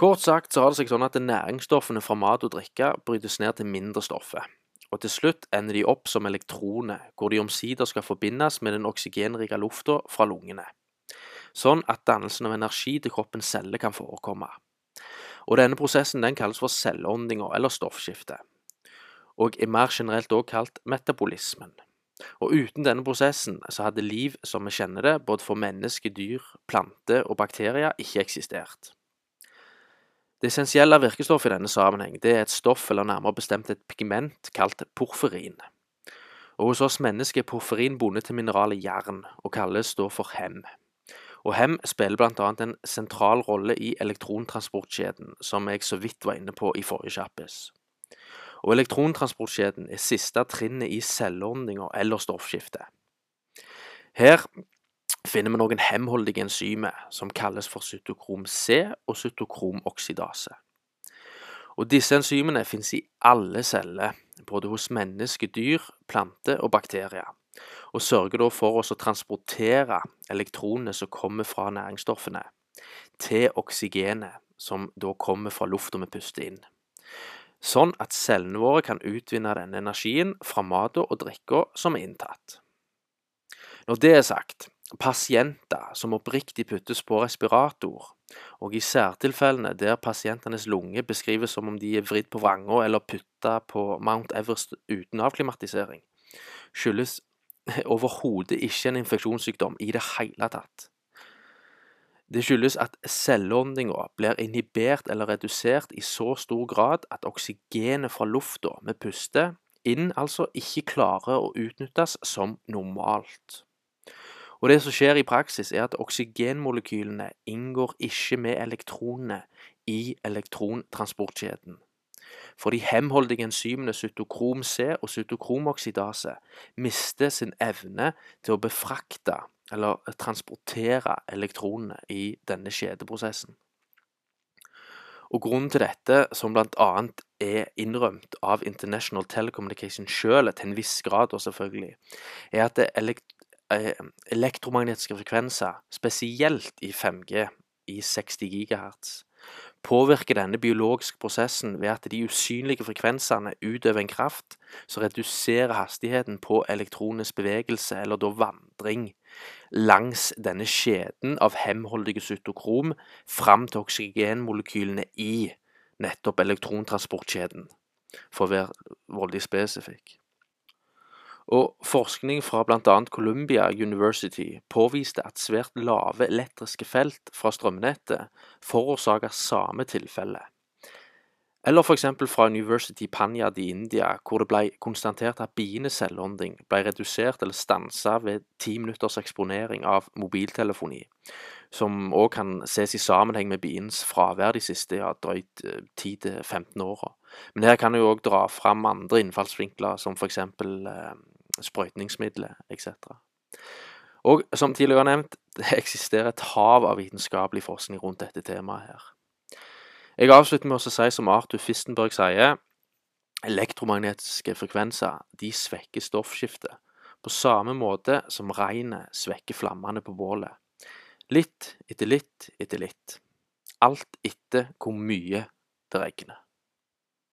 Kort sagt så har det seg sånn at næringsstoffene fra mat og drikke brytes ned til mindre stoffer, og til slutt ender de opp som elektroner, hvor de omsider skal forbindes med den oksygenrike lufta fra lungene, sånn at dannelsen av energi til kroppens celler kan forekomme. Og Denne prosessen den kalles for celleåndinga eller stoffskifte, og er mer generelt også kalt metabolismen. Og Uten denne prosessen så hadde liv som vi kjenner det, både for mennesker, dyr, planter og bakterier, ikke eksistert. Det essensielle virkestoffet i denne sammenheng det er et stoff, eller nærmere bestemt et pigment, kalt porfyrin. Og Hos oss mennesker er porfyrin bundet til mineralet jern, og kalles da for hem. Og Hem spiller bl.a. en sentral rolle i elektrontransportkjeden, som jeg så vidt var inne på i forrige kjappis. Og Elektrontransportkjeden er siste trinnet i celleordninga eller stoffskiftet. Her finner vi noen hemholdige enzymer som kalles for cytokrom C og cytokromoksidase. Og Disse enzymene finnes i alle celler, både hos mennesker, dyr, planter og bakterier, og sørger da for oss å transportere elektronene som kommer fra næringsstoffene, til oksygenet, som da kommer fra lufta vi puster inn. Sånn at cellene våre kan utvinne denne energien fra maten og drikka som er inntatt. Når det er sagt, pasienter som oppriktig puttes på respirator, og i særtilfellene der pasientenes lunge beskrives som om de er vridd på vranga eller putta på Mount Everest uten avklimatisering, skyldes overhodet ikke en infeksjonssykdom i det hele tatt. Det skyldes at selvåndinga blir inhibert eller redusert i så stor grad at oksygenet fra lufta vi puster inn, altså ikke klarer å utnyttes som normalt. Og Det som skjer i praksis, er at oksygenmolekylene inngår ikke med elektronene i elektrontransportkjeden. For de hemholdige enzymene cytokrom C og cytokromoksidase mister sin evne til å befrakte eller transportere elektronene i denne kjedeprosessen. Og Grunnen til dette, som bl.a. er innrømt av International Telecommunication sjøl, til en viss grad og selvfølgelig, er at elektromagnetiske frekvenser, spesielt i 5G i 60 GHz, påvirker denne biologiske prosessen ved at de usynlige frekvensene utøver en kraft som reduserer hastigheten på elektronenes bevegelse, eller da vandring, langs denne skjeden av hemholdige cytokrom fram til oksygenmolekylene i nettopp elektrontransportkjeden, for å være voldig spesifikk. Og Forskning fra bl.a. Columbia University påviste at svært lave elektriske felt fra strømnettet forårsaker samme tilfelle. Eller f.eks. fra University Panyad i India, hvor det ble konstatert at bienes selvånding ble redusert eller stansa ved ti minutters eksponering av mobiltelefoni, som òg kan ses i sammenheng med biens fravær de siste ja, drøyt 10-15 åra. Men her kan jeg òg dra fram andre innfallsvinkler, som f.eks. Eh, sprøytningsmidler etc. Og som tidligere nevnt, det eksisterer et hav av vitenskapelig forskning rundt dette temaet her. Jeg avslutter med å si som Arthur Fistenberg sier, elektromagnetiske frekvenser de svekker stoffskiftet, på samme måte som regnet svekker flammene på bålet. Litt etter litt etter litt. Alt etter hvor mye det regner.